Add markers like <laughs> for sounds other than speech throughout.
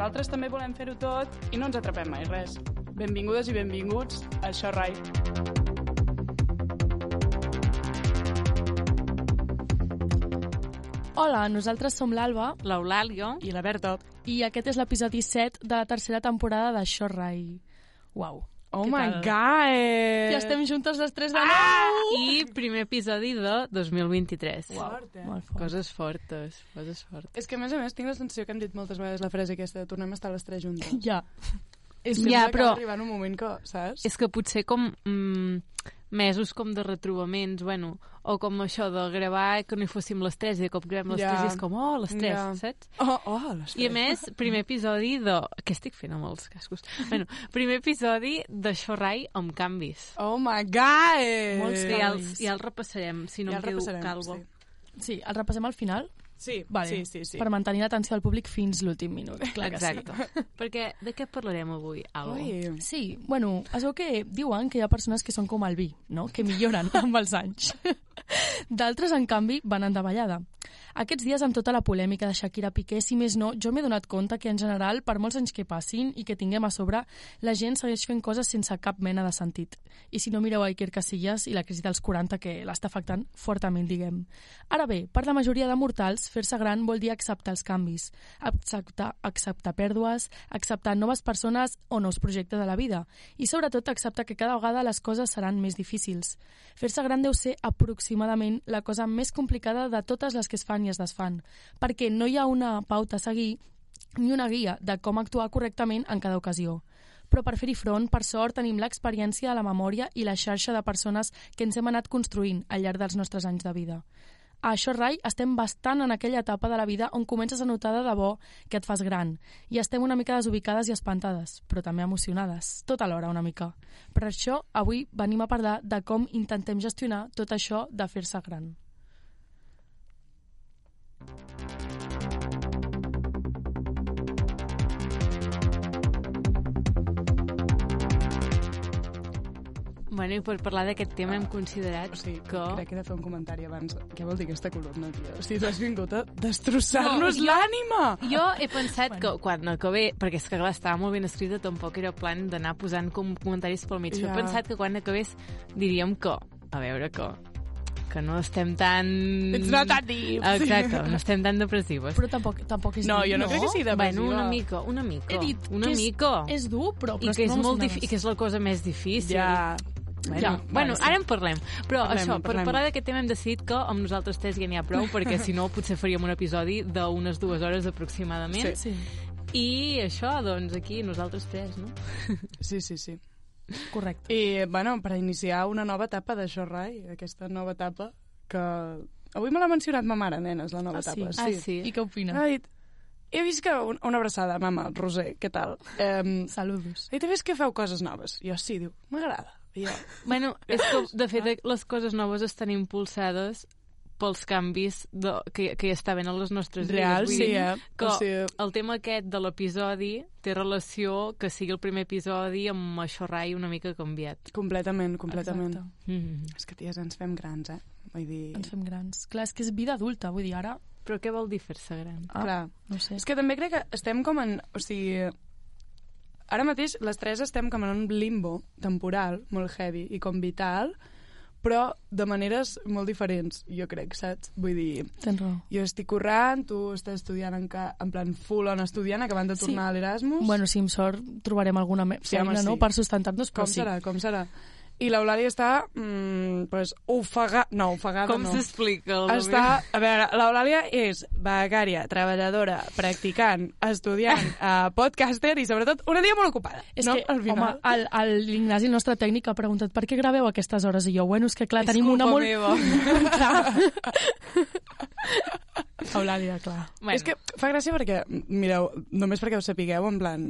nosaltres també volem fer-ho tot i no ens atrapem mai res. Benvingudes i benvinguts a Això Rai. Hola, nosaltres som l'Alba l'Eulàlia I la Berta. i aquest és l'episodi 7 de la tercera temporada de Això Rai. Uau. Oh Què my tal? god! Ja estem juntes les tres de Ah! nou! i primer episodi de 2023. Uau, Fort, eh? molt fort. Coses fortes, coses fortes. És que, a més a més, tinc la sensació que hem dit moltes vegades la frase aquesta de tornem a estar les tres juntes. Ja. És Ja, però- arribar en un moment que, saps? És que potser com mm, mesos com de retrobaments, bueno, o com això de gravar que no hi fóssim les tres i de cop gravem les Ja. tres i és com, oh, les tres, Ja. saps? Oh, oh, les I a tres. més, <laughs> primer episodi de... Què estic fent amb els cascos? bueno, primer episodi de Xorrai amb canvis. Oh my god! Molts Sí, ja, canvis. els, ja el repassarem, si no Ja em quedo repassarem, calvo. sí. Sí, el repassem al final? Sí, Vale. sí, sí, sí. Per mantenir l'atenció del públic fins l'últim minut. Clar que Exacte. <laughs> Perquè de què parlarem avui, Alba? Ui. Sí, bueno, es veu que diuen que hi ha persones que són com el vi, no? que milloren <laughs> amb els anys. D'altres, en canvi, van en davallada. Aquests dies, amb tota la polèmica de Shakira Piqué, si més no, jo m'he donat compte que, en general, per molts anys que passin i que tinguem a sobre, la gent segueix fent coses sense cap mena de sentit. I si no mireu a Iker Casillas i la crisi dels 40, que l'està afectant fortament, diguem. Ara bé, per la majoria de mortals, fer-se gran vol dir acceptar els canvis, acceptar, acceptar pèrdues, acceptar noves persones o nous projectes de la vida i, sobretot, acceptar que cada vegada les coses seran més difícils. Fer-se gran deu ser aproximadament la cosa més complicada de totes les que es fan i es desfan, perquè no hi ha una pauta a seguir ni una guia de com actuar correctament en cada ocasió. Però per fer-hi front, per sort, tenim l'experiència, la memòria i la xarxa de persones que ens hem anat construint al llarg dels nostres anys de vida. A això, Rai, estem bastant en aquella etapa de la vida on comences a notar de debò que et fas gran i estem una mica desubicades i espantades, però també emocionades, tot alhora una mica. Per això, avui venim a parlar de com intentem gestionar tot això de fer-se gran. Bueno, i per parlar d'aquest tema hem considerat O sigui, que... crec que he de fer un comentari abans. Què vol dir aquesta columna, tia? O sigui, tu has vingut a destrossar-nos No, l'ànima! Jo he pensat que quan acabé, perquè és que clar, estava molt ben escrita, tampoc era plan d'anar posant com comentaris pel mig, Ja. he pensat que quan acabés diríem que, a veure, que que no estem tan... It's not that deep. Exacte, no estem tan depressives. Però tampoc, tampoc és No, jo no, crec que sigui depressiva. Bueno, una mica, una mica. He dit una que és, mica. és dur, però, però I que és molt difícil, i que és la cosa més difícil. Ja. Bueno, Ja, bueno, sí. ara en parlem. Però Parlem, això, per parlem. parlar d'aquest tema hem decidit que amb nosaltres tres ja n'hi ha prou, perquè si no potser faríem un episodi d'unes dues hores aproximadament. Sí, I això, doncs, aquí nosaltres tres, no? <laughs> Sí, sí, sí. correcte. I, bueno, per iniciar una nova etapa d'això, Rai, aquesta nova etapa que... Avui me l'ha mencionat ma mare, nenes, la nova Ah, sí? etapa. Ah, sí? I què opina? Ha dit, he vist que... un- Una abraçada, mama, Roser, què tal? Um, Saludos. he vist que feu coses noves. Jo sí, diu, m'agrada. Jo, Bueno, és que, de fet, les coses noves estan impulsades pels canvis de, que, que hi està havent a les nostres real, vides. Vull sí, dir eh? Que O sigui, el tema aquest de l'episodi té relació que sigui el primer episodi amb això Rai una mica canviat. completament, completament. Exacte. Mm. És que, ties, ens fem grans, eh? Vull dir... Ens fem grans. Clar, és que és vida adulta, vull dir, ara... Però què vol dir fer-se gran? Ah, Clar. no sé. És que també crec que estem com en... O sigui, ara mateix les tres estem com en un limbo temporal molt heavy i com vital, però de maneres molt diferents, jo crec, saps? Vull dir, Tens raó. jo estic currant, tu estàs estudiant en, ca... en plan full on estudiant, acabant de Sí. tornar a l'Erasmus. Bueno, si amb sort trobarem alguna me- Sí, home, feina, no?, sí. per sustentar-nos, però com sí. serà, com serà? I l'Eulàlia està, mm, pues, ofegada... No, ofegada Com no. s'explica Està, a veure, l'Eulàlia és becària, treballadora, practicant, estudiant, uh, <laughs> podcaster i sobretot una dia molt ocupada. És no? que, Al final. home, el- el- l'Ignasi, el nostre tècnic, ha preguntat per què graveu a aquestes hores? I jo, bueno, és que clar, És tenim una molt... meva. <laughs> <laughs> Eulàlia, clar. Bueno, És que fa gràcia perquè, mireu, només perquè ho sapigueu, en plan,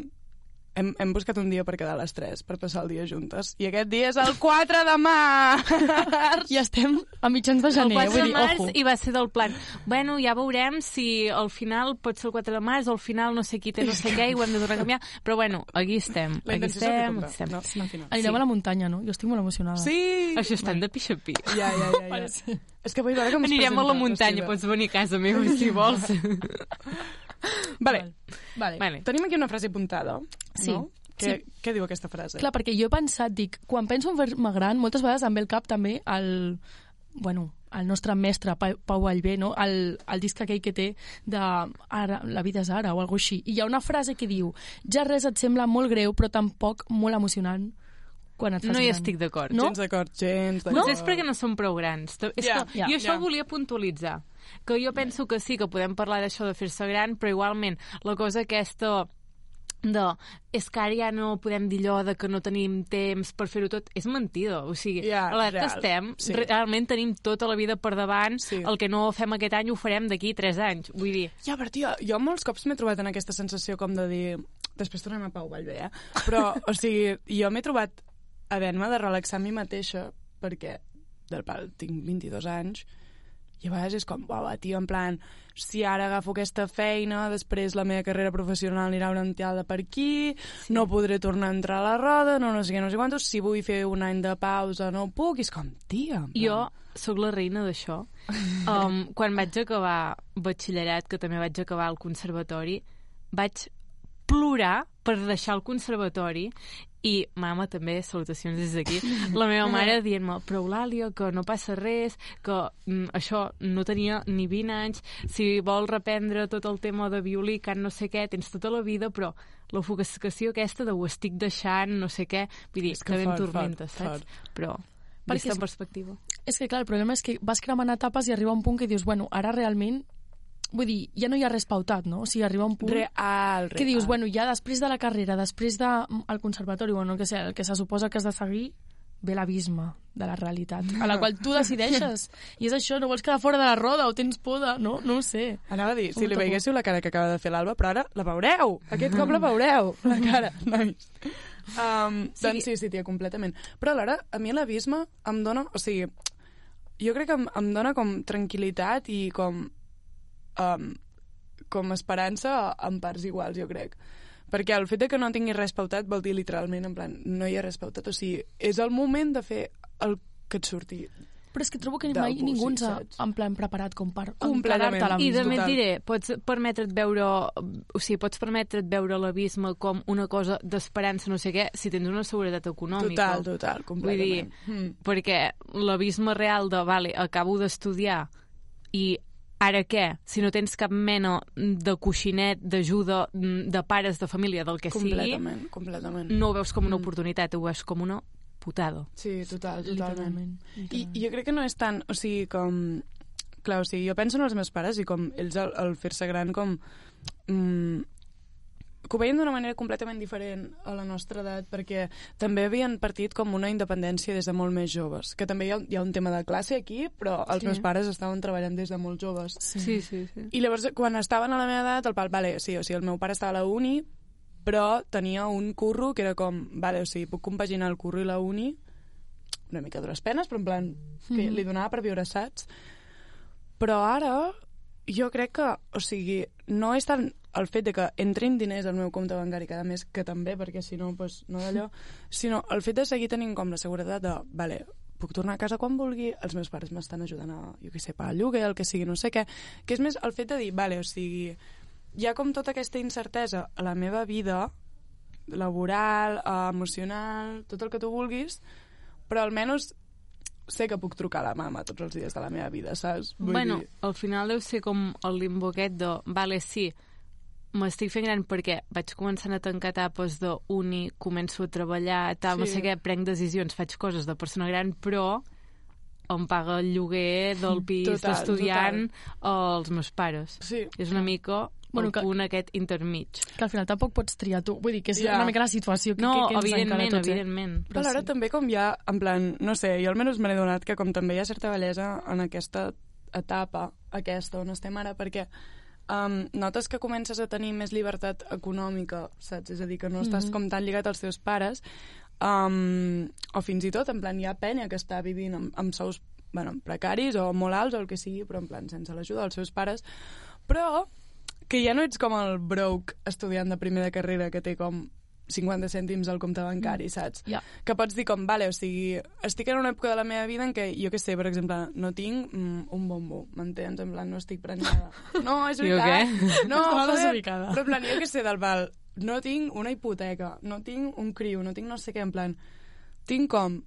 hem, hem buscat un dia per quedar a les 3 per passar el dia juntes. I aquest dia és el 4 de març! I estem a mitjans de el gener, 4 vull de dir, març ojo. i va ser del plan. Bueno, ja veurem si al final pot ser el 4 de març o al final no sé qui té no sé <laughs> què i ho hem de tornar a canviar. Però bueno, aquí estem. La Aquí el estem, aquí estem. No, final. Anirem Sí. a la muntanya, no? Jo estic molt emocionada. Sí! Això estan de pixapí. Ja, ja, ja. ja. Sí. És que vull veure com Anirem a la muntanya, pots venir a casa meva si <laughs> vols. <laughs> <laughs> Vale. Vale. Vale. Tenim aquí una frase apuntada, Sí. no? Què, què diu aquesta frase? Clar, perquè jo he pensat, dic, quan penso en fer-me gran, moltes vegades em ve el cap també el, bueno, el nostre mestre, Pa- Pau Vallvé, no? el, el disc aquell que té de ara, La vida és ara, o alguna així. I hi ha una frase que diu, ja res et sembla molt greu, però tampoc molt emocionant quan et fas No hi gran. estic d'acord. No? Gens d'acord, gens d'acord. Potser és perquè no som prou grans. És Ja, que ja, jo això ho volia puntualitzar. Que jo penso que sí, que podem parlar d'això de fer-se gran, però igualment la cosa aquesta de és que ara ja no podem dir allò de que no tenim temps per fer-ho tot, és mentida. O sigui, Ja, a l'edat que estem, sí. realment tenim tota la vida per davant, Sí. el que no fem aquest any ho farem d'aquí 3 anys. Vull dir, Ja, però tio, jo molts cops m'he trobat en aquesta sensació com de dir... Després tornem a Pau Vallvé, eh? Però, o sigui, jo m'he trobat havent-me de relaxar a mi mateixa perquè, del pal, tinc 22 anys i a vegades és com, uau, tio, en plan, si ara agafo aquesta feina, després la meva carrera professional anirà orientada per aquí, sí. no podré tornar a entrar a la roda, no, no sé què, no sé quantos, si vull fer un any de pausa no puc, i és com, tia, plan, Jo sóc la reina d'això. <laughs> Um, quan vaig acabar batxillerat, que també vaig acabar al conservatori, vaig plorar per deixar el conservatori i mama també, salutacions des d'aquí, <laughs> la meva mare dient-me, però Eulàlia, que no passa res, que mm, això no tenia ni 20 anys, si vols reprendre tot el tema de violí, cant no sé què, tens tota la vida, però l'ofuscació aquesta de ho estic deixant, no sé què, vull dir, És que que ben fort, tormenta, fort, saps? Però, Perquè vista en perspectiva. És que, clar, el problema és que vas cremant etapes i arriba un punt que dius, bueno, ara realment... Vull dir, ja no hi ha res pautat, no? O sigui, arriba un punt... Real, real. que dius, bueno, ja després de la carrera, després del de, el conservatori, bueno, que sé, el que se suposa que has de seguir, ve l'abisme de la realitat, a la qual tu decideixes. I és això, no vols quedar fora de la roda o tens por de... No, no ho sé. Anava a dir, si li veiéssiu la cara que acaba de fer l'Alba, però ara la veureu. Aquest cop la veureu, la cara, nois. Um, sí. Doncs sí, sí, tia, completament. Però alhora, a mi l'abisme em dona... O sigui, jo crec que em, em dona com tranquil·litat i com... Um, com esperança en parts iguals, jo crec. Perquè el fet de que no tingui res pautat vol dir literalment, en plan, no hi ha res pautat. O sigui, és el moment de fer el que et surti. Però és que trobo que mai ningú ens ha en plan preparat com per Completament. encarar-te a I també et diré, pots permetre't veure, o sigui, pots permetre't veure l'abisme com una cosa d'esperança, no sé què, si tens una seguretat econòmica. Total, total, Vull dir, completament. Mm. perquè l'abisme real de, vale, acabo d'estudiar i ara què? Si no tens cap mena de coixinet, d'ajuda, de pares, de família, del que sigui, Completament, completament. no ho veus com una Mm. oportunitat, ho veus com una putada. Sí, total, totalment. Literalment. I, I jo crec que no és tant, o sigui, com... Clar, o sigui, jo penso en els meus pares i com ells al, al fer-se gran com... Mm, que ho veien d'una manera completament diferent a la nostra edat perquè també havien partit com una independència des de molt més joves que també hi ha, hi ha un tema de classe aquí però els Sí. meus pares estaven treballant des de molt joves Sí. sí, sí. sí. i llavors, quan estaven a la meva edat, el pal, vale, sí, o sigui, el meu pare estava a la uni, però tenia un curro que era com, vale, o sigui, puc compaginar el curro i la uni, una mica dures penes, però en plan, que Mhm. li donava per viure, saps? Però ara, jo crec que, o sigui, no és tant el fet de que entrin diners al meu compte bancari cada mes, que també, perquè si no, pues, no d'allò, <laughs> sinó el fet de seguir tenint com la seguretat de, vale, puc tornar a casa quan vulgui, els meus pares m'estan ajudant a, jo què sé, pagar lloguer, el que sigui, no sé què, que és més el fet de dir, vale, o sigui, hi ha com tota aquesta incertesa a la meva vida, laboral, eh, emocional, tot el que tu vulguis, però almenys sé que puc trucar a la mama tots els dies de la meva vida, saps? Vull bueno, dir, al final deu ser com el limbo aquest de, vale, sí, m'estic fent gran perquè vaig començant a tancar etapes d'uni, començo a treballar, tal, no Sí. sé què, prenc decisions, faig coses de persona gran, però em paga el lloguer del pis d'estudiant els meus pares. sí, És una mica Bueno, el que- punt aquest intermig. Que al final tampoc pots triar tu. Vull dir que és Ja. una mica la situació que, No, que, que ens encara evidentment, a tots, eh? evidentment. Però alhora sí. també com hi ha, en plan, no sé, jo almenys me n'he donat que com també hi ha certa bellesa en aquesta etapa, aquesta on estem ara, perquè um, notes que comences a tenir més llibertat econòmica, saps? És a dir, que no estàs Mhm. com tan lligat als teus pares, um, o fins i tot, en plan, hi ha penya que està vivint amb, amb sous bueno, precaris o molt alts o el que sigui, però en plan sense l'ajuda dels seus pares, però que ja no ets com el broke estudiant de primer de carrera que té com 50 cèntims al compte bancari, saps? Ja. Que pots dir com, vale, o sigui, estic en una època de la meva vida en què, jo que sé, per exemple, no tinc mm, un bombo, m'entens? En plan, no estic prenyada. <laughs> No, és Diu veritat. <laughs> No, Estava joder, però en plan, jo que sé, del val, no tinc una hipoteca, no tinc un criu, no tinc no sé què, en plan, tinc com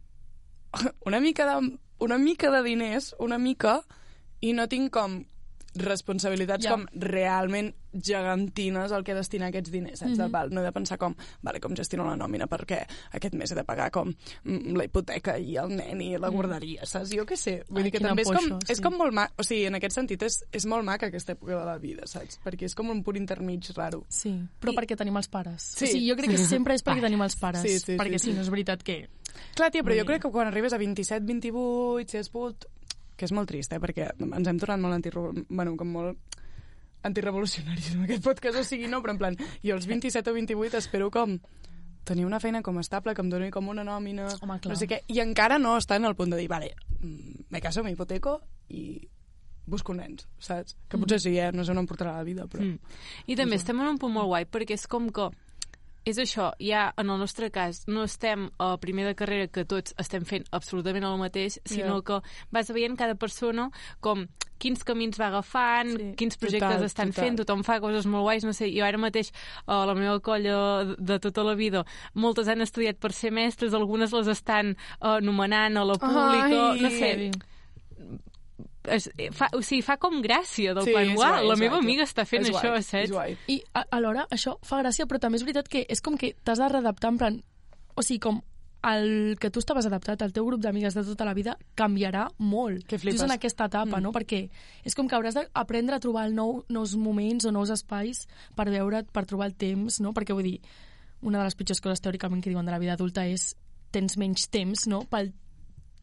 <laughs> una mica de, una mica de diners, una mica, i no tinc com responsabilitats Ja. com realment gegantines al que destinar aquests diners, saps? Mm Mhm. -hmm. val, no he de pensar com, vale, com gestiono la nòmina perquè aquest mes he de pagar com mm, la hipoteca i el nen i la guarderia, saps? Jo què sé, vull Ai, dir que també és com, poixo, és sí. com molt mac, o sigui, en aquest sentit és, és molt maca aquesta època de la vida, saps? Perquè és com un punt intermig raro. Sí, però I- perquè tenim els pares. Sí. O sigui, jo crec que sempre és perquè tenim els pares. Sí, sí, perquè sí, si sí. no és veritat que... Clar, tia, però jo dir- crec que quan arribes a 27, 28, si has pogut... Que és molt trist, eh? Perquè ens hem tornat molt anti... Bueno, com molt antirevolucionaris en aquest podcast, o sigui, no, però en plan, jo als 27 o 28 espero com tenir una feina com estable, que em doni com una nòmina, Home, clar. no sé què, i encara no està en el punt de dir, vale, mm, me caso, me hipoteco i busco nens, saps? Que potser sí, eh? No sé on em portarà la vida, però... Mm. I també estem en un punt molt guai perquè és com que és això, ja en el nostre cas no estem a primer de carrera que tots estem fent absolutament el mateix, sinó Ja. que vas veient cada persona com quins camins va agafant, Sí. quins projectes Total, estan total. fent, tothom fa coses molt guais, no sé, jo ara mateix a la meva colla de- de tota la vida, moltes han estudiat per ser mestres, algunes les estan eh, nomenant a la pública, Ai, no sé. Es, eh, fa, o sigui, fa com gràcia del Sí, plan, uah, guai, la meva guai, amiga està fent és això, guai, saps? És guai. I a- alhora això fa gràcia, però també és veritat que és com que t'has de readaptar en plan... O sigui, com el que tu estaves adaptat, el teu grup d'amigues de tota la vida canviarà molt. Que flipes. Just en aquesta etapa, Mm. no? Perquè és com que hauràs d'aprendre a trobar el nou, nous moments o nous espais per veure't, per trobar el temps, no? Perquè vull dir, una de les pitjors coses teòricament que diuen de la vida adulta és tens menys temps, no?, pel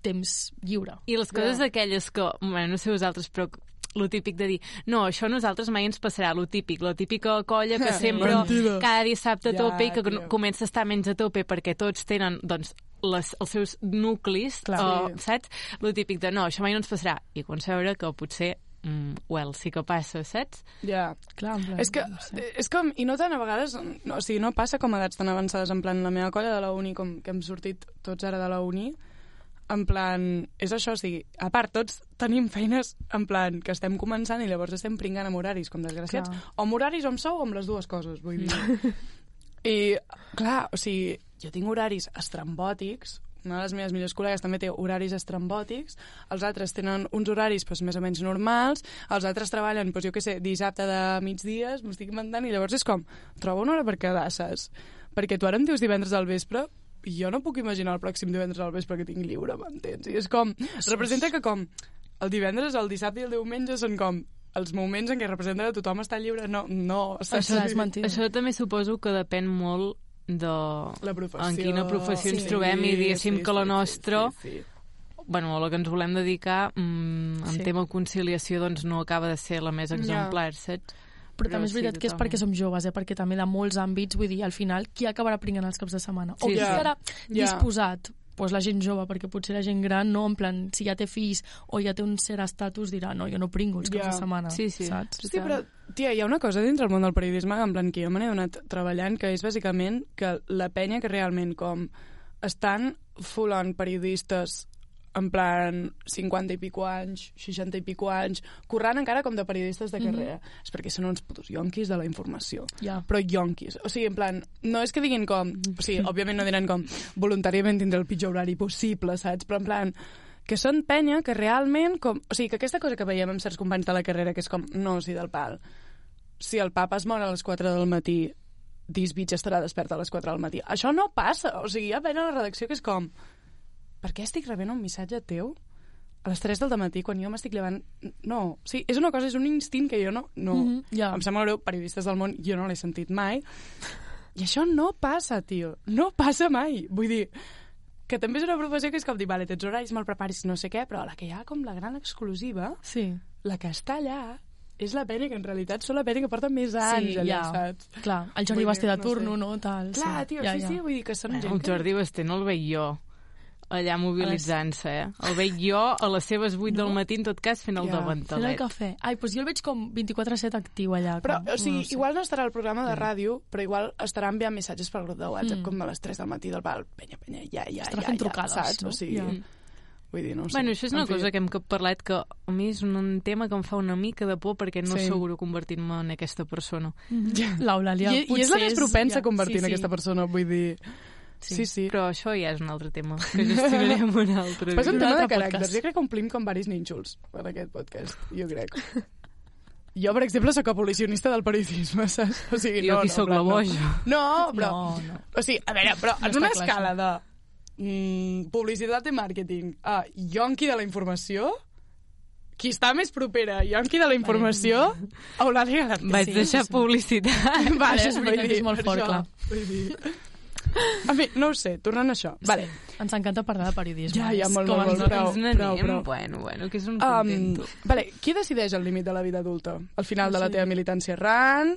temps lliure. I les coses Ja. aquelles que, bueno, no sé vosaltres, però lo típic de dir, no, això a nosaltres mai ens passarà, lo típic, la típica colla que <laughs> sempre Mentida. cada dissabte a Ja, tope i que tio. comença a estar menys a tope perquè tots tenen, doncs, les, els seus nuclis, Clar. o, Sí. saps? Lo típic de, no, això mai no ens passarà. I quan veure que potser, mm, well, sí que passa, saps? Ja. Clar, en plan, És que, no sé. és com, i no tant a vegades, no, o sigui, no passa com a edats tan avançades, en plan, la meva colla de la uni, com que hem sortit tots ara de la uni, en plan, és això, o sigui, a part, tots tenim feines, en plan, que estem començant i llavors estem pringant amb horaris, com desgraciats, Clar. o amb horaris o amb sou o amb les dues coses, vull dir. <laughs> I, clar, o sigui, jo tinc horaris estrambòtics, una de les meves millors col·legues també té horaris estrambòtics, els altres tenen uns horaris doncs, més o menys normals, els altres treballen, doncs, jo què sé, dissabte de migdies, m'ho estic inventant, i llavors és com, trobo una hora per quedar, saps? Perquè tu ara em dius divendres al vespre, jo no puc imaginar el pròxim divendres al vespre que tinc lliure, m'entens? I és com, representa que com el divendres, el dissabte i el diumenge són com els moments en què representa que tothom està lliure. No, no. Això és mentida. Això també suposo que depèn molt de La professió. en quina professió ens Sí, trobem i diguéssim sí, que la sí, nostra Sí, sí. bueno, a la que ens volem dedicar mm, en Sí. tema conciliació doncs no acaba de ser la més Ja. exemplar, saps? Però, Però també és sí, veritat que és perquè som joves, eh? perquè també de molts àmbits, vull dir, al final, qui acabarà pringant els caps de setmana? o Sí, qui sí. estarà Ja. disposat? Pues la gent jove, perquè potser la gent gran, no? En plan, si ja té fills o ja té un cert estatus, dirà, no, jo no pringo els caps Ja. de setmana, Sí, sí. saps? Sí, però, tia, hi ha una cosa dintre el món del periodisme en plan que jo me n'he donat treballant, que és bàsicament que la penya que realment com estan full on periodistes en plan 50 i pico anys, 60 i pico anys, currant encara com de periodistes de carrera. Mm -hmm. És perquè són uns putos yonquis de la informació. Ja. Però yonquis. O sigui, en plan, no és que diguin com... O sigui, òbviament no diran com voluntàriament tindrà el pitjor horari possible, saps? Però en plan, que són penya que realment... Com, o sigui, que aquesta cosa que veiem amb certs companys de la carrera, que és com, no, o sigui, del pal. Si el papa es mor a les 4 del matí, Disbitch estarà despert a les 4 del matí. Això no passa. O sigui, hi ha penya a la redacció que és com... Per què estic rebent un missatge teu a les 3 del matí quan jo m'estic llevant... No, sí, és una cosa, és un instint que jo no... no Mhm, ja. Em sembla greu, periodistes del món, jo no l'he sentit mai. I això no passa, tio. No passa mai. Vull dir, que també és una professió que és com dir, vale, tens horaris, me'l preparis, no sé què, però la que hi ha com la gran exclusiva, Sí, la que està allà, és la pena que en realitat són la pena que porta més anys allà, ja. saps? clar. El Jordi Basté de no turno, sé. no? Tal, Clar, sí. tio, ja, sí, ja. sí, vull dir que són gent El. Jordi Basté no el veig jo allà mobilitzant-se, eh? El veig jo a les seves 8 del matí, en tot cas, fent el Ja. yeah. Fent el davantalet. cafè. Ai, doncs jo el veig com 24-7 actiu allà. Però, com, o sigui, no sé. igual no estarà al programa de ràdio, però igual estarà enviant missatges per grup de WhatsApp Mm. com a les 3 del matí del pal. Penya, penya, ja, ja, Estarà ja, fent ja, trucades, saps? no? O sigui, Ja. vull dir, no sé. Bueno, això és una En fi. cosa que hem parlat que a mi és un tema que em fa una mica de por perquè no Sí. asseguro convertir-me en aquesta persona. Mhm. L'Eulàlia I, I és la potser més propensa a ja, convertir sí, en sí. aquesta persona, vull dir... Sí, sí. Però això ja és un altre tema que gestionarem un altre Però és un tema de caràcters. podcast. Jo crec que omplim com varis nínxols en aquest podcast, jo crec. Jo, per exemple, sóc abolicionista del periodisme, saps? O sigui, Jo no, aquí no, sóc la boja. No, no però... No, no. O sigui, a veure, però en No una escala de mm, publicitat i màrqueting a yonqui de la informació, qui està més propera a yonqui de la informació, Eulàlia García. Vaig deixar publicitat. <laughs> Vale, Això és veritat, és molt fort, això, clar. Vull dir... En fi, no ho sé, tornant a això. Vale. Ens encanta parlar de periodisme. Ja, ja, molt, com molt, molt, prou. N'anem, prou, prou. bueno, bueno, que és un Um, contento. vale, qui decideix el límit de la vida adulta? Al final No de la sé. teva militància errant?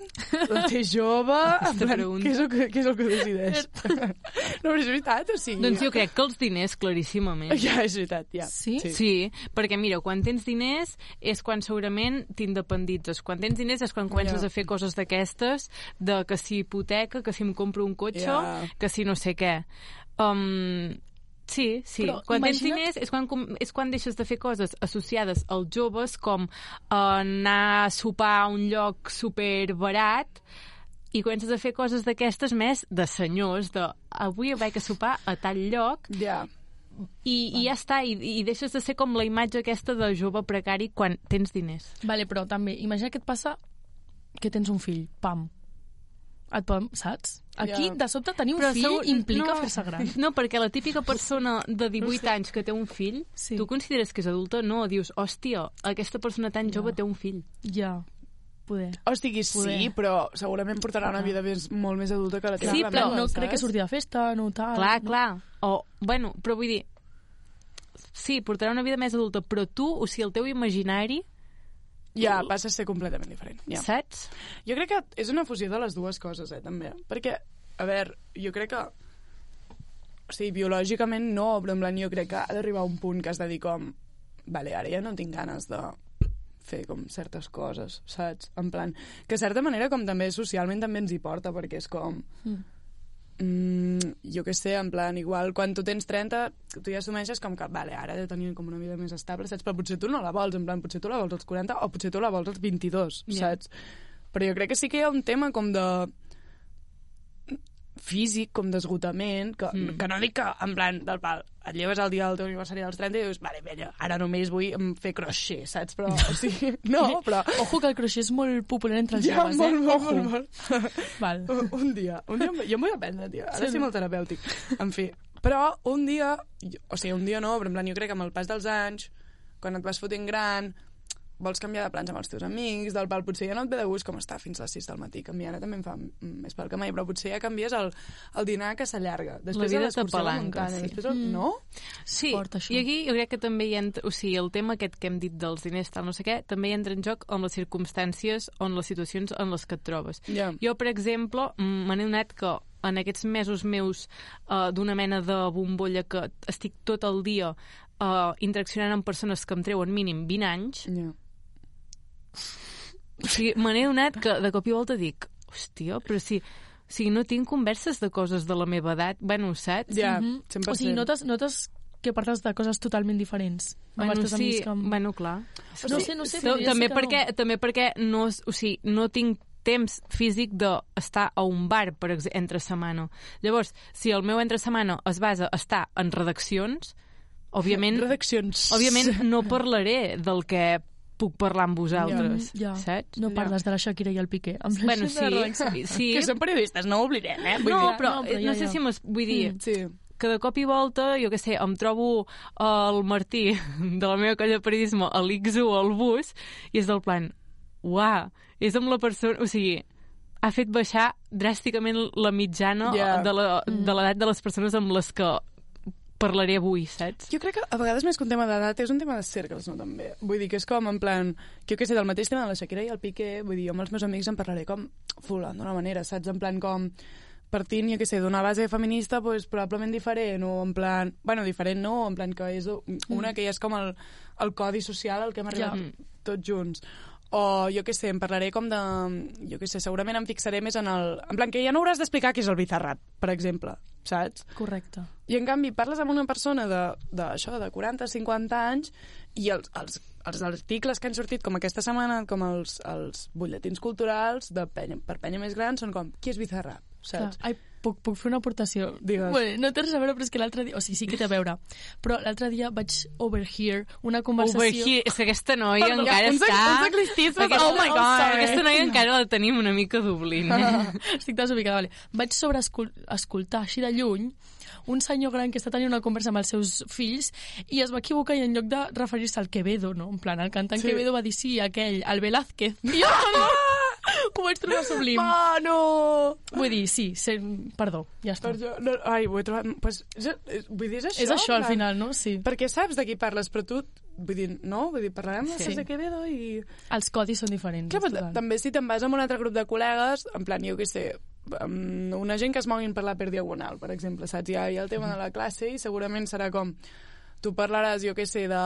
La té <laughs> jove? Plan, què, és el que, què és el que decideix? <laughs> no, però és veritat, o sigui... Doncs jo crec que els diners, claríssimament. <laughs> Ja, és veritat, ja. Sí? Sí, perquè mira, quan tens diners és quan segurament t'independitzes. Quan tens diners és quan comences Ja. a fer coses d'aquestes, de que si hipoteca, que si em compro un cotxe, Ja. Que si no sé què. Um, sí, sí. Però quan tens imagina't- diners és quan, és quan deixes de fer coses associades als joves com anar a sopar a un lloc super barat i comences a fer coses d'aquestes més de senyors, de avui vaig a sopar a tal lloc Ja. i, i ja està, i, i deixes de ser com la imatge aquesta de jove precari quan tens diners. Vale, però també, imagina que et passa que tens un fill, pam. Et poden, saps? Aquí, Ja. de sobte, tenir un Però fill segur- implica no. fer-se gran. <laughs> No, perquè la típica persona de 18 anys que té un fill, Sí. tu consideres que és adulta? No, dius, hòstia, aquesta persona tan jove té un fill. Ja, poder. O sigui, sí, Poder. però segurament portarà una vida més, molt més adulta que la teva. Sí, la però meva, no saps? crec que surti de festa, no tal. clar, no. clar. O, bueno, però vull dir, sí, portarà una vida més adulta, però tu, o sigui, el teu imaginari, Ja, passa a ser completament diferent. Ja. saps? Jo crec que és una fusió de les dues coses, eh, també. Perquè, a veure, jo crec que... O sigui, biològicament no, però en plan, jo crec que ha d'arribar un punt que has de dir com... Vale, ara ja no tinc ganes de fer com certes coses, saps? En plan, que certa manera com també socialment també ens hi porta, perquè és com... Mm. Mm, jo què sé, en plan, igual quan tu tens 30, tu ja assumeixes com que, vale, ara he de tenir com una vida més estable, saps? Però potser tu no la vols, en plan, potser tu la vols als 40 o potser tu la vols als 22, Ja. saps? Però jo crec que sí que hi ha un tema com de físic, com d'esgotament, que, Mm. mm. que no dic que, en plan, del pal, et lleves el dia del teu aniversari dels 30 i dius, vale, vella, ara només vull em fer crochet, saps? Però, o sigui, <laughs> no, però... Ojo que el crochet és molt popular entre els Ja, joves, molt, eh? molt, Ojo. molt, molt. <laughs> Val. <laughs> Un- un dia, un dia, jo em vull aprendre, tio. Ara Sí, sí, no? molt terapèutic. En fi, però un dia, jo- o sigui, un dia no, però en plan, jo crec que amb el pas dels anys, quan et vas fotent gran, vols canviar de plans amb els teus amics, del pal, potser ja no et ve de gust com està fins a les 6 del matí, mi ara també em fa més pal que mai, però potser ja canvies el, el dinar que s'allarga. Després vida de l'excursió a la muntanya, sí. després el... Mm. No? Sí, Fort, això. i aquí jo crec que també hi entra, o sigui, el tema aquest que hem dit dels diners, tal, no sé què, també hi entra en joc amb les circumstàncies, on les situacions en les que et trobes. Ja. Jo, per exemple, mm, me n'he donat que en aquests mesos meus uh, d'una mena de bombolla que estic tot el dia uh, interaccionant amb persones que em treuen mínim 20 anys, Ja. O sigui, me n'he donat que de cop i volta dic, hòstia, però si, o sigui, no tinc converses de coses de la meva edat, bueno, saps? Ja, Mhm. 100%. O sigui, notes, notes que parles de coses totalment diferents. Bueno, sí, amics que... bueno, clar. No sé, no sé, Però podria també que perquè, no. també perquè no, o sigui, no tinc temps físic d'estar a un bar, per exemple, entre setmana. Llavors, si el meu entre setmana es basa a estar en redaccions, <laughs> òbviament, Redaccions. òbviament no parlaré del que puc parlar amb vosaltres, Ja, saps? no Ja. parles de la Shakira i el Piqué. Amb la Bueno, de sí, sí. Que són periodistes, no ho oblidem, eh? Vull No, dir... però, no, però no, ja, sé ja. si m'es... Vull dir, Mm. Sí. que de cop i volta, jo què sé, em trobo el Martí <laughs> de la meva colla de periodisme a l'X1 al bus i és del plan, uah, és amb la persona... O sigui, ha fet baixar dràsticament la mitjana Ja. de la- de l'edat de les persones amb les que parlaré avui, saps? Jo crec que a vegades més que un tema d'edat és un tema de cercles, no, també. Vull dir que és com, en plan, que jo què sé, del mateix tema de la Shakira i el Piqué, vull dir, jo amb els meus amics en parlaré com fulant d'una manera, saps? En plan com partint, jo què sé, d'una base feminista pues, probablement diferent, o en plan... Bueno, diferent no, en plan que és una que ja és com el, el codi social al que hem arribat Ja. tots junts. O jo què sé, em parlaré com de... Jo què sé, segurament em fixaré més en el... En plan, que ja no hauràs d'explicar què és el bizarrat, per exemple, saps? Correcte. I en canvi parles amb una persona de, de, això, de 40 50 anys i els, els, els articles que han sortit com aquesta setmana, com els, els butlletins culturals de penya, per penya més gran, són com, qui és Bizarrap? Clar. Saps? Ai, puc, puc fer una aportació? Digues. Bueno, no té res a veure, però és que l'altre dia... O sigui, sí que té a veure. Però l'altre dia vaig overhear una conversació... Over here. És que aquesta noia Perdó, encara uns- està... uns. Aquesta, Oh my God. Aquesta noia encara la tenim una mica d'oblint. <laughs> Estic desubicada, vale. Vaig sobreescoltar així de lluny un senyor gran que està tenint una conversa amb els seus fills i es va equivocar i en lloc de referir-se al Quevedo, no? En plan, el cantant Sí. Quevedo va dir sí, aquell, el Velázquez. I jo, no! <laughs> Ho vaig trobar sublim. Ah, no! Vull dir, sí, se... perdó, ja està. Per jo, no, ai, ho he trobat... Pues, és, és, vull dir, és això. És això, al final, no? Sí. Perquè saps de qui parles, però tu... Vull dir, no? Vull dir, parlarem Sí. de Quevedo i... Els codis són diferents. Clar, però també si te'n vas amb un altre grup de col·legues, en plan, jo què sé, una gent que es moguin per la per diagonal, per exemple, saps? Hi ha, hi ha el tema de la classe i segurament serà com tu parlaràs, jo què sé, de...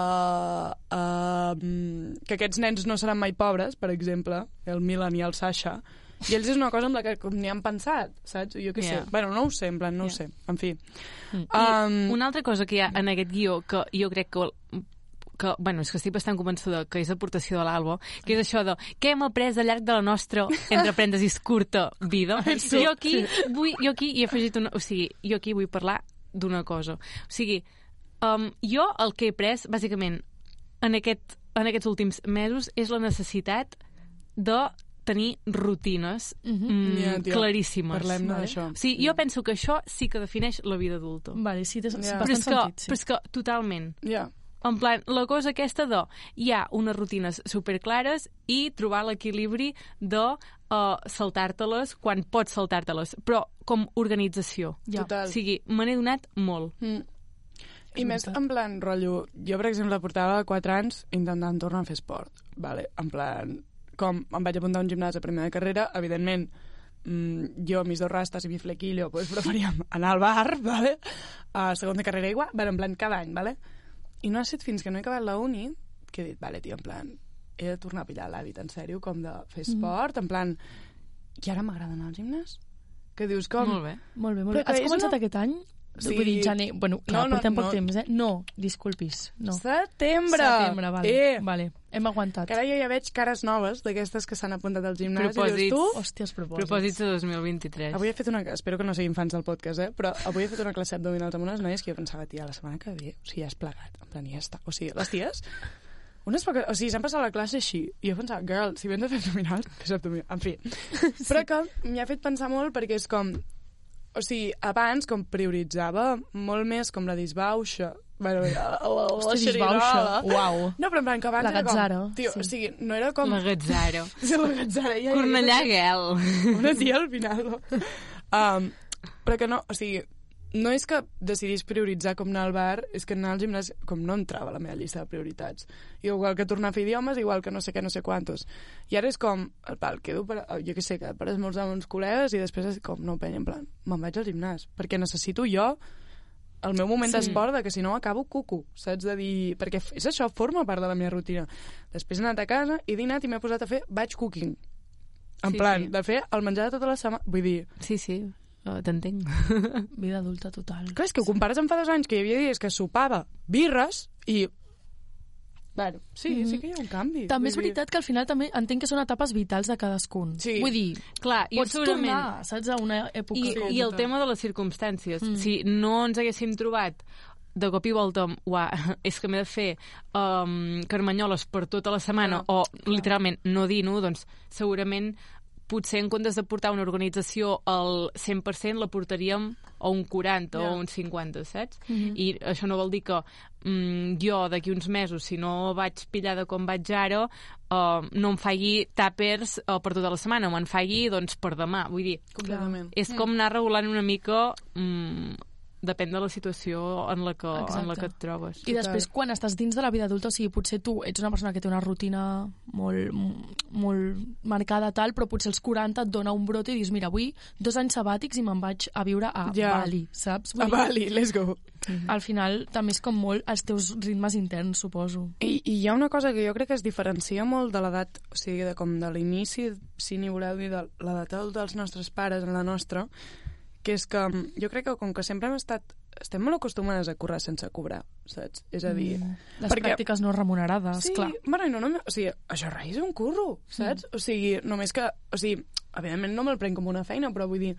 Uh, que aquests nens no seran mai pobres, per exemple, el Milan i el Sasha, i ells és una cosa amb la que com ni han pensat, saps? Jo què Yeah. sé. Bueno, no ho sé, en plan, no Yeah. ho sé. En fi. I Um, una altra cosa que hi ha en aquest guió que jo crec que que, bueno, és que estic bastant convençuda que és aportació de l'Alba, que és això de què hem après al llarg de la nostra, entre parèntesis, curta vida. <laughs> Jo aquí, vull, jo aquí hi he afegit una... O sigui, jo aquí vull parlar d'una cosa. O sigui, um, jo el que he pres, bàsicament, en, aquest, en aquests últims mesos és la necessitat de tenir rutines Mhm. mm, Ja, tio, claríssimes. Parlem-ne Vale. d'això. O sigui, jo penso que això sí que defineix la vida adulta. Vale, sí, té yeah. Però bastant és, que, sentit, sí. però és que totalment. Ja. En plan, la cosa aquesta de hi ha unes rutines superclares i trobar l'equilibri de uh, saltar-te-les quan pots saltar-te-les, però com organització. Ja. Total. O sigui, me n'he donat molt. Mm. I És més en plan, rotllo, jo per exemple portava 4 anys intentant tornar a fer esport, vale? en plan, com em vaig apuntar a un gimnàs a primera de carrera, evidentment, mm, jo, mis dos rastes i mi flequillo, pues, <laughs> preferíem anar al bar, vale? a segon de carrera igual, bueno, en plan, cada any, vale? i no ha estat fins que no he acabat la uni que he dit, vale, tio, en plan, he de tornar a pillar l'hàbit, en sèrio, com de fer esport, mm. en plan, i ara m'agrada anar al gimnàs? Que dius, com... Molt bé. Molt bé, molt bé. Has començat una- aquest any? Sí. Vull dir, gener... Bueno, clar, No, no, portem poc no. temps, eh? No, disculpis, no. Setembre! Setembre, vale. Eh, vale. Hem aguantat. ara jo ja veig cares noves d'aquestes que s'han apuntat al gimnàs i Propòsits. dius, tu... Hòsties, propòsits. Propòsits de 2023. Avui he fet una... Espero que no siguin fans del podcast, eh? Però avui he fet una classe abdominals amb unes noies que jo pensava, tia, la setmana que ve, o sigui, ja has plegat. En plan, ja està. O sigui, les ties... Unes poques... O sigui, s'han passat la classe així. I jo pensava, girl, si vens a fer abdominals, fes abdominals. En fi. <laughs> Però que m'hi ha fet pensar molt perquè és com... O sigui, abans com prioritzava molt més com la disbauxa. Bueno, la, la, la, la Hosti, disbauxa. Uau. No, però en plan que abans La era com... Tio, sí. o sigui, no era com... La Gazzaro. <laughs> Sí, la Gazzara. Ja, Cornellà Guel. una tia al final. Um, però que no, o sigui, no és que decidís prioritzar com anar al bar, és que anar al gimnàs com no entrava a la meva llista de prioritats. I igual que tornar a fer idiomes, igual que no sé què, no sé quantos. I ara és com, el pal, quedo per, jo què sé, que per esmorzar amb uns col·legues i després és com, no, penya, en plan, me'n vaig al gimnàs, perquè necessito jo el meu moment Sí. d'esport, de que si no acabo cuco, saps? De dir... Perquè és això, forma part de la meva rutina. Després he anat a casa, he dinat i m'he posat a fer batch cooking. En Sí, plan, sí. de fer el menjar de tota la setmana. Vull dir, Sí, sí, uh, t'entenc. <laughs> Vida adulta total. clar, és que ho compares amb fa dos anys, que hi havia dies que sopava birres i... Bueno, sí, Mhm. sí que hi ha un canvi. També és veritat que al final també entenc que són etapes vitals de cadascun. Sí. Vull dir, Clar, jo pots segurament... tornar, saps, a una època... I, com- I el total. tema de les circumstàncies. Mm. Mm. Si no ens haguéssim trobat de cop i volta, uà, <laughs> és que m'he de fer um, carmanyoles per tota la setmana, Clar, o literalment no dino, doncs segurament potser en comptes de portar una organització al 100% la portaríem a un 40 Ja. o un 50, saps? Mhm. I això no vol dir que mm, jo d'aquí uns mesos, si no vaig pillada com vaig ara, uh, no em faci tàpers uh, per tota la setmana, me'n faci doncs, per demà. Vull dir, Completament. és com anar regulant una mica mm, depèn de la situació en la que, en la Exacte. que et trobes. I després, quan estàs dins de la vida adulta, o sigui, potser tu ets una persona que té una rutina molt, molt marcada tal, però potser als 40 et dona un brot i dius, mira, avui dos anys sabàtics i me'n vaig a viure a Ja. Bali, saps? A Bali, let's go. Al final també és com molt els teus ritmes interns, suposo. I, I hi ha una cosa que jo crec que es diferencia molt de l'edat, o sigui, de com de l'inici, si n'hi voleu dir, de l'edat adulta dels nostres pares en la nostra, que és que mm, jo crec que com que sempre hem estat estem molt acostumades a currar sense cobrar, saps? És a dir... Mm. Les perquè- pràctiques no remunerades, Sí, clar. bueno, no només... O sigui, això res és un curro, saps? O sigui, només que... O sigui, evidentment no me'l prenc com una feina, però vull dir,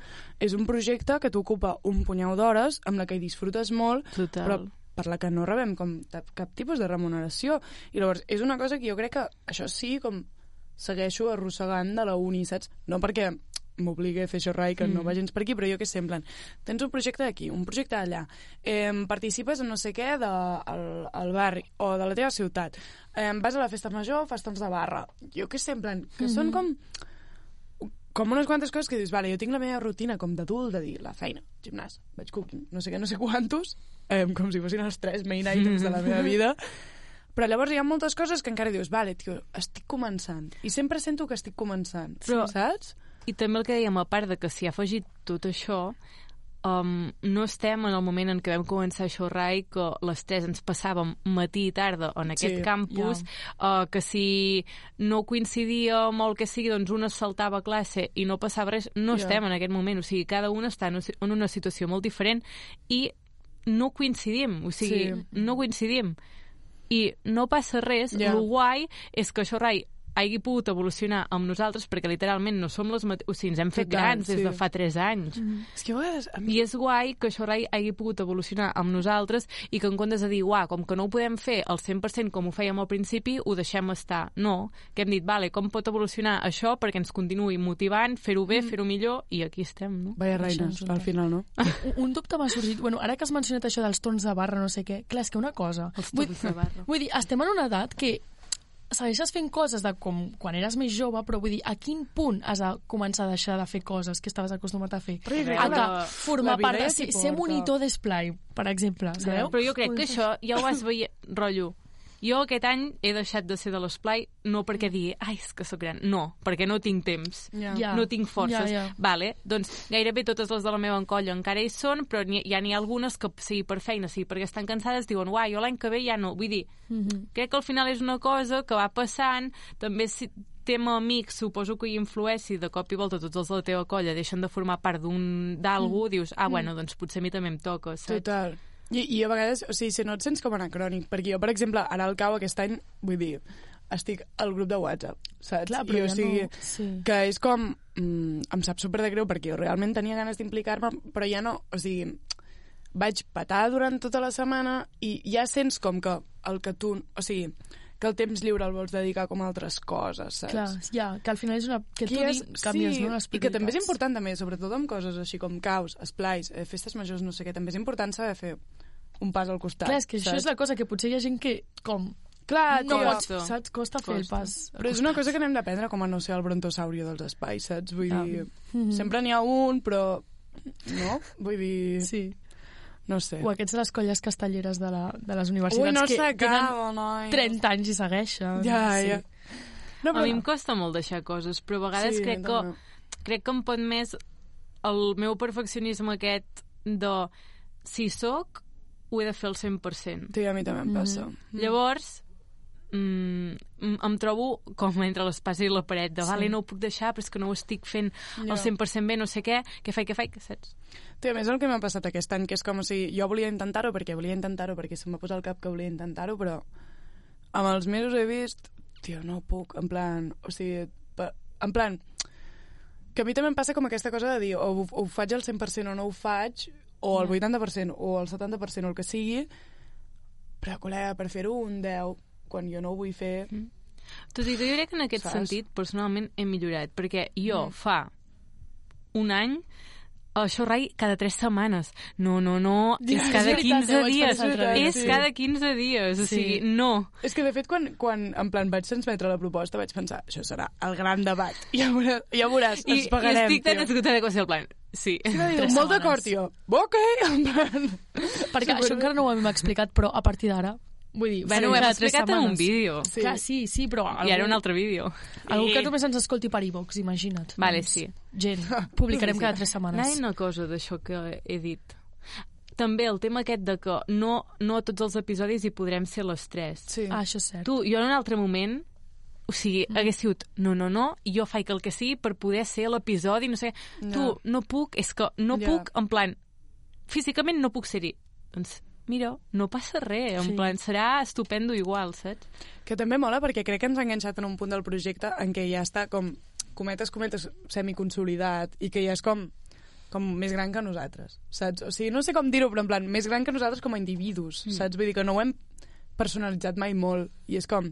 és un projecte que t'ocupa un punyau d'hores, amb la que hi disfrutes molt, Total. però per la que no rebem com cap, cap tipus de remuneració. I llavors, és una cosa que jo crec que això sí, com segueixo arrossegant de la uni, saps? No perquè m'obligui a fer això rai, que mm. no va gens per aquí, però jo que sé, en plan, tens un projecte d'aquí, un projecte allà, eh, participes en no sé què de, al, al barri o de la teva ciutat, eh, vas a la festa major, fas tants de barra, jo que sé, en plan, que mm -hmm. són com com unes quantes coses que dius, vale, jo tinc la meva rutina com d'adult, de dir, la feina, gimnàs, vaig cooking, no sé què, no sé <laughs> quantos, eh, com si fossin els tres main items de la meva vida, però llavors hi ha moltes coses que encara dius, vale, tio, estic començant, i sempre sento que estic començant, Però- saps? I també el que dèiem, a part de que s'hi ha afegit tot això, um, no estem en el moment en què vam començar a xorrar i que les tres ens passàvem matí i tarda en aquest Sí, campus, uh, que si no coincidíem o el que sigui, doncs una saltava classe i no passava res, no Ja. estem en aquest moment. O sigui, cada una està en una situació molt diferent i no coincidim, o sigui, Sí. no coincidim. I no passa res, Ja. el guai és que això, Rai, hagi pogut evolucionar amb nosaltres perquè literalment no som les mateixes... O sigui, ens hem fet Total, grans des sí. de fa 3 anys. Mm. És que a vegades... A mi... I és guai que això Rai hagi pogut evolucionar amb nosaltres i que en comptes de dir, uah, com que no ho podem fer al 100% com ho fèiem al principi, ho deixem estar. No, que hem dit, vale, com pot evolucionar això perquè ens continuï motivant, fer-ho bé, fer-ho millor, i aquí estem, no? Vaya reines, un al final, no? Un, un dubte m'ha sorgit. Bueno, ara que has mencionat això dels tons de barra, no sé què, clar, és que una cosa... Els vull, tons de barra. Vull dir, estem en una edat que segueixes fent coses de com quan eres més jove, però vull dir, a quin punt has de començar a deixar de fer coses que estaves acostumat a fer? Però jo crec A que formar la vida part de ser, ser monitor d'esplai, per exemple, sabeu? Però jo crec que això ja ho vas veient, rotllo. Jo aquest any he deixat de ser de l'esplai no perquè digui, ai, és que sóc gran. No, perquè no tinc temps. Ja. Ja. No tinc forces. Ja, ja. Vale, doncs gairebé totes les de la meva encolla encara hi són, però n'hi- ja n'hi ha algunes que, sigui per feina, sigui perquè estan cansades, diuen, uai, jo l'any que ve ja no. Vull dir, Mhm. crec que al final és una cosa que va passant, també si tema amics, suposo que hi influeixi de cop i volta tots els de la teva colla deixen de formar part d'un d'algú, Mm. dius, ah, bueno, doncs potser a mi també em toca, saps? Total. I, I a vegades, o sigui, si no et sents com anacrònic, perquè jo, per exemple, ara al cau aquest any, vull dir, estic al grup de WhatsApp, saps? Clar, però I, o ja sigui, no... Sí. que és com... Mm, em sap super de greu perquè jo realment tenia ganes d'implicar-me, però ja no... O sigui, vaig patar durant tota la setmana i ja sents com que el que tu... O sigui, que el temps lliure el vols dedicar com a altres coses, saps? Clar, ja, que al final és una... Que tu és, canvies, sí, no, les i que també és important també, sobretot amb coses així com caus, esplais, eh, festes majors, no sé què, també és important saber fer un pas al costat. Clar, és que això saps? és la cosa que potser hi ha gent que, com, Clar, no tio, pots, saps? Costa fer el pas. Però és una cosa que n'hem d'aprendre com a no ser el brontosaurio dels espais, saps? Vull Ah. dir, Mhm. sempre n'hi ha un, però... No? Vull dir... Sí. No sé. O aquests de les colles castelleres de, la, de les universitats Ui, no que noi. tenen 30 anys i segueixen. Ja, sí. ja. No, A mi em costa molt deixar coses, però a vegades Sí, crec, que, també. crec que em pot més el meu perfeccionisme aquest de si sóc, ho he de fer al 100%. Sí, a mi també em passa. Mm-hmm. Llavors, mm, em trobo com entre l'espasa i la paret, de, Sí. vale, no ho puc deixar, però és que no ho estic fent al 100% bé, no sé què, què faig, què faig, saps? Té, a més el que m'ha passat aquest any, que és com, o sigui, jo volia intentar-ho perquè volia intentar-ho, perquè se'm va posar al cap que volia intentar-ho, però amb els mesos he vist, tio, no puc, en plan, o sigui, en plan, que a mi també em passa com aquesta cosa de dir, o ho, ho faig al 100% o no ho faig, o al 80% o al 70% o el que sigui, però, col·lega, per fer-ho un 10, quan jo no ho vull fer... Tot i que jo crec que en aquest Saps? sentit, personalment, he millorat, perquè jo Mm. fa un any això rai cada 3 setmanes. No, no, no, Ja, és és cada veritat, 15 ho vaig dies. dia, És sí. cada 15 dies, o Sí. sigui, no. És que, de fet, quan, quan en plan vaig transmetre la proposta, vaig pensar, això serà el gran debat. <laughs> Ja veuràs, ja veuràs I, ens pagarem, I estic tan esgotada que va ser el plan. Sí. Va dir, molt d'acord, tio. Ok, <laughs> en plan... Perquè això encara no ho hem explicat, però a partir d'ara... Vull dir, Bueno, ho hem explicat en un vídeo. Sí. Clar, sí, sí, però... I ara un altre vídeo. Algú que només ens escolti per iVox, imagina't. Vale, Doncs, sí. Gent, <laughs> publicarem cada tres setmanes. una cosa d'això que he dit. També el tema aquest de que no, no a tots els episodis hi podrem ser les tres. Sí. Ah, això és cert. Tu, jo en un altre moment o sigui, mm. hagués sigut no, no, no, i jo faig el que sigui per poder ser l'episodi, no sé. No. Tu, no puc, és que no Ja. puc, en plan, físicament no puc ser-hi. Doncs, mira, no passa res, en Sí. plan, serà estupendo igual, saps? Que també mola perquè crec que ens ha enganxat en un punt del projecte en què ja està com, cometes, cometes, semiconsolidat i que ja és com com més gran que nosaltres, saps? O sigui, no sé com dir-ho, però en plan, més gran que nosaltres com a individus, mm. saps? Vull dir que no ho hem personalitzat mai molt i és com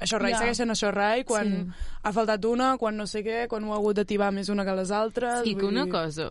això rai Ja. segueixen això rai quan Sí. sí. ha faltat una, quan no sé què, quan ho ha hagut de tibar més una que les altres. I que vull una dir- cosa,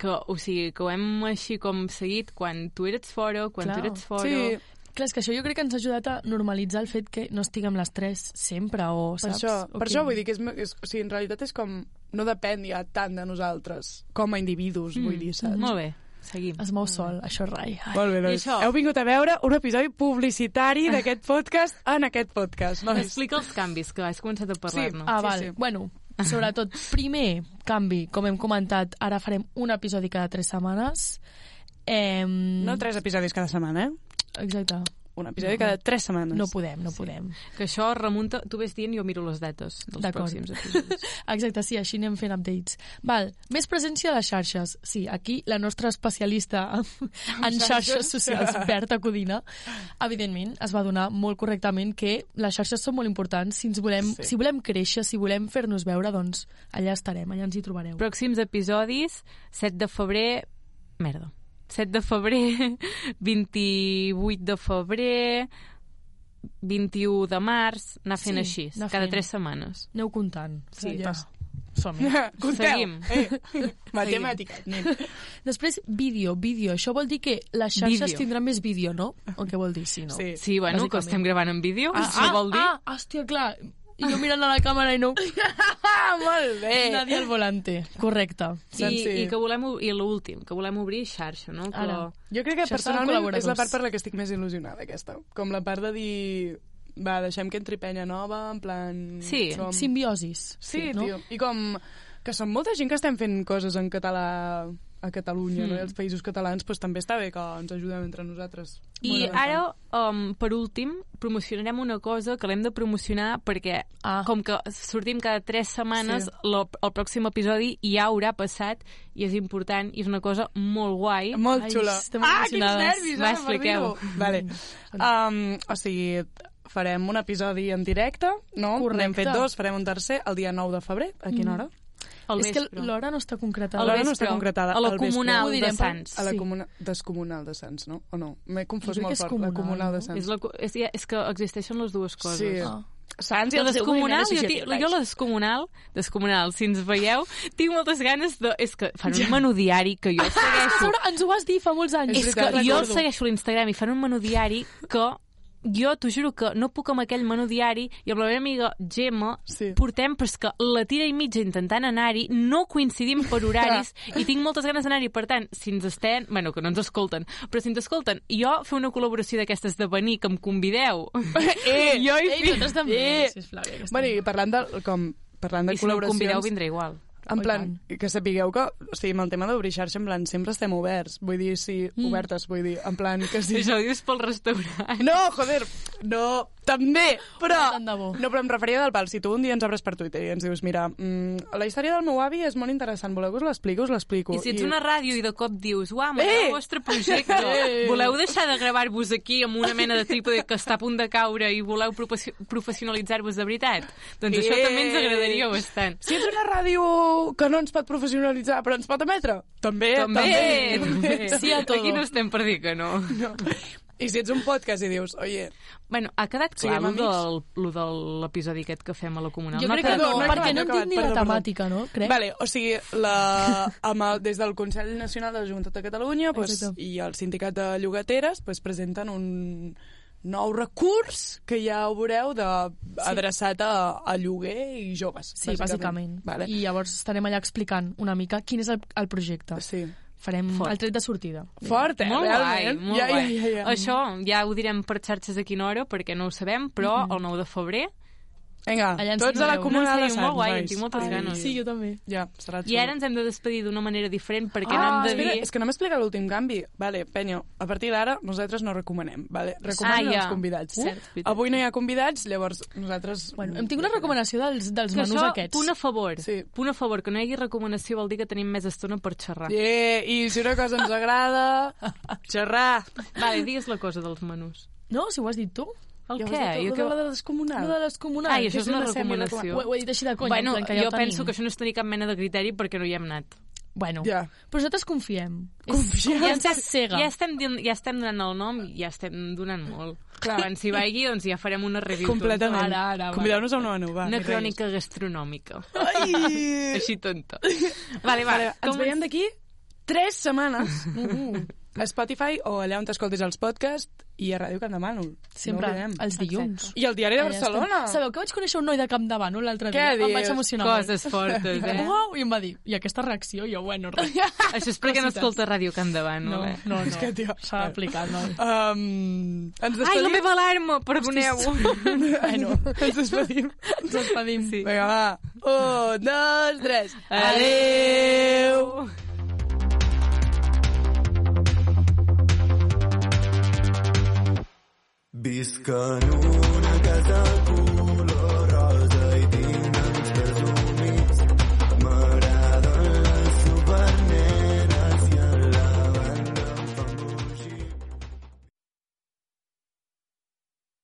que, o sigui, que ho hem així com seguit quan tu eres fora, quan Clar. tu eres fora... Sí, Clar, és que això jo crec que ens ha ajudat a normalitzar el fet que no estiguem les tres sempre, o Per saps? això, O per que- això vull dir que és, és, o sigui, en realitat és com no depèn ja tant de nosaltres com a individus, mm. vull dir, saps? Molt bé, seguim. Es mou sol, això és rai. Ai. Molt bé, doncs això? heu vingut a veure un episodi publicitari d'aquest podcast en aquest podcast. No? Explica els canvis, que has començat a parlar-ne. Ah, Sí, val. sí. Bueno, sobretot, primer canvi, com hem comentat, ara farem un episodi cada tres setmanes. Eh, No tres episodis cada setmana, eh? Exacte. Un episodi cada tres setmanes. No podem, no podem. Que això remunta... Tu ves dient i jo miro les dates dels pròxims <laughs> episodis. Exacte, sí, així anem fent updates. Val, més presència a les xarxes. Sí, aquí la nostra especialista <laughs> en, en xarxes socials, Berta Codina, evidentment es va donar molt correctament que les xarxes són molt importants. Si, ens volem, Sí. si volem créixer, si volem fer-nos veure, doncs allà estarem, allà ens hi trobareu. Pròxims episodis, 7 de febrer... Merda. 7 de febrer, <laughs> 28 de febrer, 21 de març, anar fent Sí, així, anar cada fent. 3 setmanes. Aneu comptant. Sí, ja. Som-hi. <laughs> Compteu. Seguim. Eh, <laughs> matemàtiques, nen. Després, vídeo, vídeo. Això vol dir que les xarxes Vídeo. tindran més vídeo, no? O què vol dir, sí, no? Sí. Sí, bueno, que estem gravant en vídeo, Ah, ah, vol dir... ah, hòstia, clar. I jo mirant a la càmera i no... <laughs> Molt bé. Nadie al volante. Correcte. I? Sí. i que volem, i l'últim, que volem obrir xarxa, no? Que Ara. Jo crec que Xarxa personalment és la part per la que estic més il·lusionada, aquesta. Com la part de dir... Va, deixem que entri penya nova, en plan... Sí, som... Simbiosis. Sí, no? tio. I com que som molta gent que estem fent coses en català a Catalunya, Hmm. no? I als països catalans pues, també està bé que ens ajudem entre nosaltres. I ara, um, per últim, promocionarem una cosa que l'hem de promocionar perquè, Ah. com que sortim cada tres setmanes, Sí. lo, el pròxim episodi ja haurà passat i és important i és una cosa molt guai. Molt Ai, xula. ah, quins nervis, Va, ara, expliqueu. Vale. Um, o sigui, farem un episodi en directe, no? Correcte. N'hem fet dos, farem un tercer el dia 9 de febrer. A quina hora? Al és que l'hora no està concretada. L'hora no està concretada. A la comunal de per- Sants. A la Sí. comuna... descomunal de Sants, no? O no? M'he confós molt comunal, la comunal de no? Sants. És, la, és, és que existeixen les dues coses. Sí. Ah. Sants i La el descomunal, jo, jo la descomunal, descomunal, si ens veieu, tinc moltes ganes de... És que fan un menú diari que jo <laughs> segueixo. sobre, ens ho vas dir fa molls anys. És És que jo segueixo l'Instagram i fan un menú diari que jo t'ho juro que no puc amb aquell menú diari i amb la meva amiga Gemma Sí. portem però és que la tira i mitja intentant anar-hi no coincidim per horaris <laughs> i tinc moltes ganes d'anar-hi per tant, si ens estem, bueno, que no ens escolten però si ens escolten, jo fer una col·laboració d'aquestes de venir, que em convideu <laughs> Eh, jo hi Ei, fico nosaltres també, Eh. sisplau. ja. Bueno, i parlant de, com, parlant de i si no em convideu vindré igual En Oh, i plan, que sapigueu que, o sigui, amb el tema d'obrir xarxa, en plan, sempre estem oberts. Vull dir, sí, mm. obertes, vull dir, en plan, que sí. això ho dius pel restaurant No, joder, no, també, però... Bo. No, però em referia del pal. Si tu un dia ens obres per Twitter i ens dius, mira, mm, la història del meu avi és molt interessant, voleu que us l'explico? Us l'explico. I si ets una ràdio i de cop dius, uau, Eh! m'agrada el vostre projecte, <laughs> Eh! voleu deixar de gravar-vos aquí amb una mena de trípode que està a punt de caure i voleu professi- professionalitzar-vos de veritat? Doncs això Eh! també ens agradaria bastant. Si ets una ràdio que no ens pot professionalitzar, però ens pot emetre, també, També, també. també. Sí a todo. Aquí no estem per dir que no. No. I si ets un podcast i dius, oye, Bueno, ha quedat clar Siguem lo, del, de l'episodi aquest que fem a la comunal. Jo No crec que no, no clar? perquè no no dit ni la perdó, temàtica, no? Crec. Vale, o sigui, la, amb el, des del Consell Nacional de la Junta de Catalunya pues, Exacte. i el Sindicat de Llogateres pues, presenten un nou recurs que ja ho veureu de, sí. adreçat a, a lloguer i joves. Sí, bàsicament. Vale. I llavors estarem allà explicant una mica quin és el, el projecte. Sí. Farem Fort. el tret de sortida. Fort, eh? Molt guai, Realment. molt ja, guai. Ja, ja, ja. Això ja ho direm per xarxes a quina hora, perquè no ho sabem, però Mhm. el 9 de febrer Vinga, Allà ens tots a la. Comunal No de Sants, molt guai, en nois. tinc moltes Ai, ganes. Sí, jo també. Ja, serà i ara ens hem de despedir d'una manera diferent perquè ah, no hem de espera, dir... és que no m'explica l'últim canvi. Vale, Penyo, a partir d'ara nosaltres no recomanem. Vale? Recomanen Ah, ja. els convidats. Cert, veritat. Avui no hi ha convidats, llavors nosaltres... Bueno, hem tingut una recomanació dels, dels Que menús això, aquests. punt a favor. Sí. Punt a favor, que no hi hagi recomanació vol dir que tenim més estona per xerrar. Yeah, I si una cosa ens agrada, xerrar. Vale, digues la cosa dels menús. No, si ho has dit tu. El Ja què? Jo que... de descomunal. Una de les comunals. Ai, això és una una recomanació. Ho, ho he dit així de conya, bueno, que ja jo penso que això no és tenir cap mena de criteri perquè no hi hem anat. Bueno, Ja. però nosaltres confiem. Confiem. És confiança cega. Ja estem, ja estem donant el nom i ja estem donant molt. Clar. Quan s'hi vagi, doncs ja farem una review. Completament. Ara, ara, va. Convideu-nos a una menú, va. Una ni crònica gastronòmica. Ai! Així tonta. Vale, va. Vale, ens com- veiem d'aquí tres setmanes. Uh, a Spotify o allà on t'escoltis els podcasts i a Ràdio Mànol. Sempre, no els dilluns. I el diari de Allà Barcelona. estem. Sabeu que vaig conèixer un noi de Campdevànol l'altre Què dia? Em vaig dius? emocionar Coses fortes, molt. eh? Uau, I em va dir, i aquesta reacció, jo, bueno, res. <laughs> Això és perquè no escolta Ràdio Can Davant, No, no? eh? no, És que, no. tio, S'ha d'aplicar, no? Um, ens Ai, despedim. la meva alarma! Perdoneu. bueno, <laughs> ens despedim. Ens despedim. Sí. Vinga, va. Un, dos, tres. Adéu! Visc una casa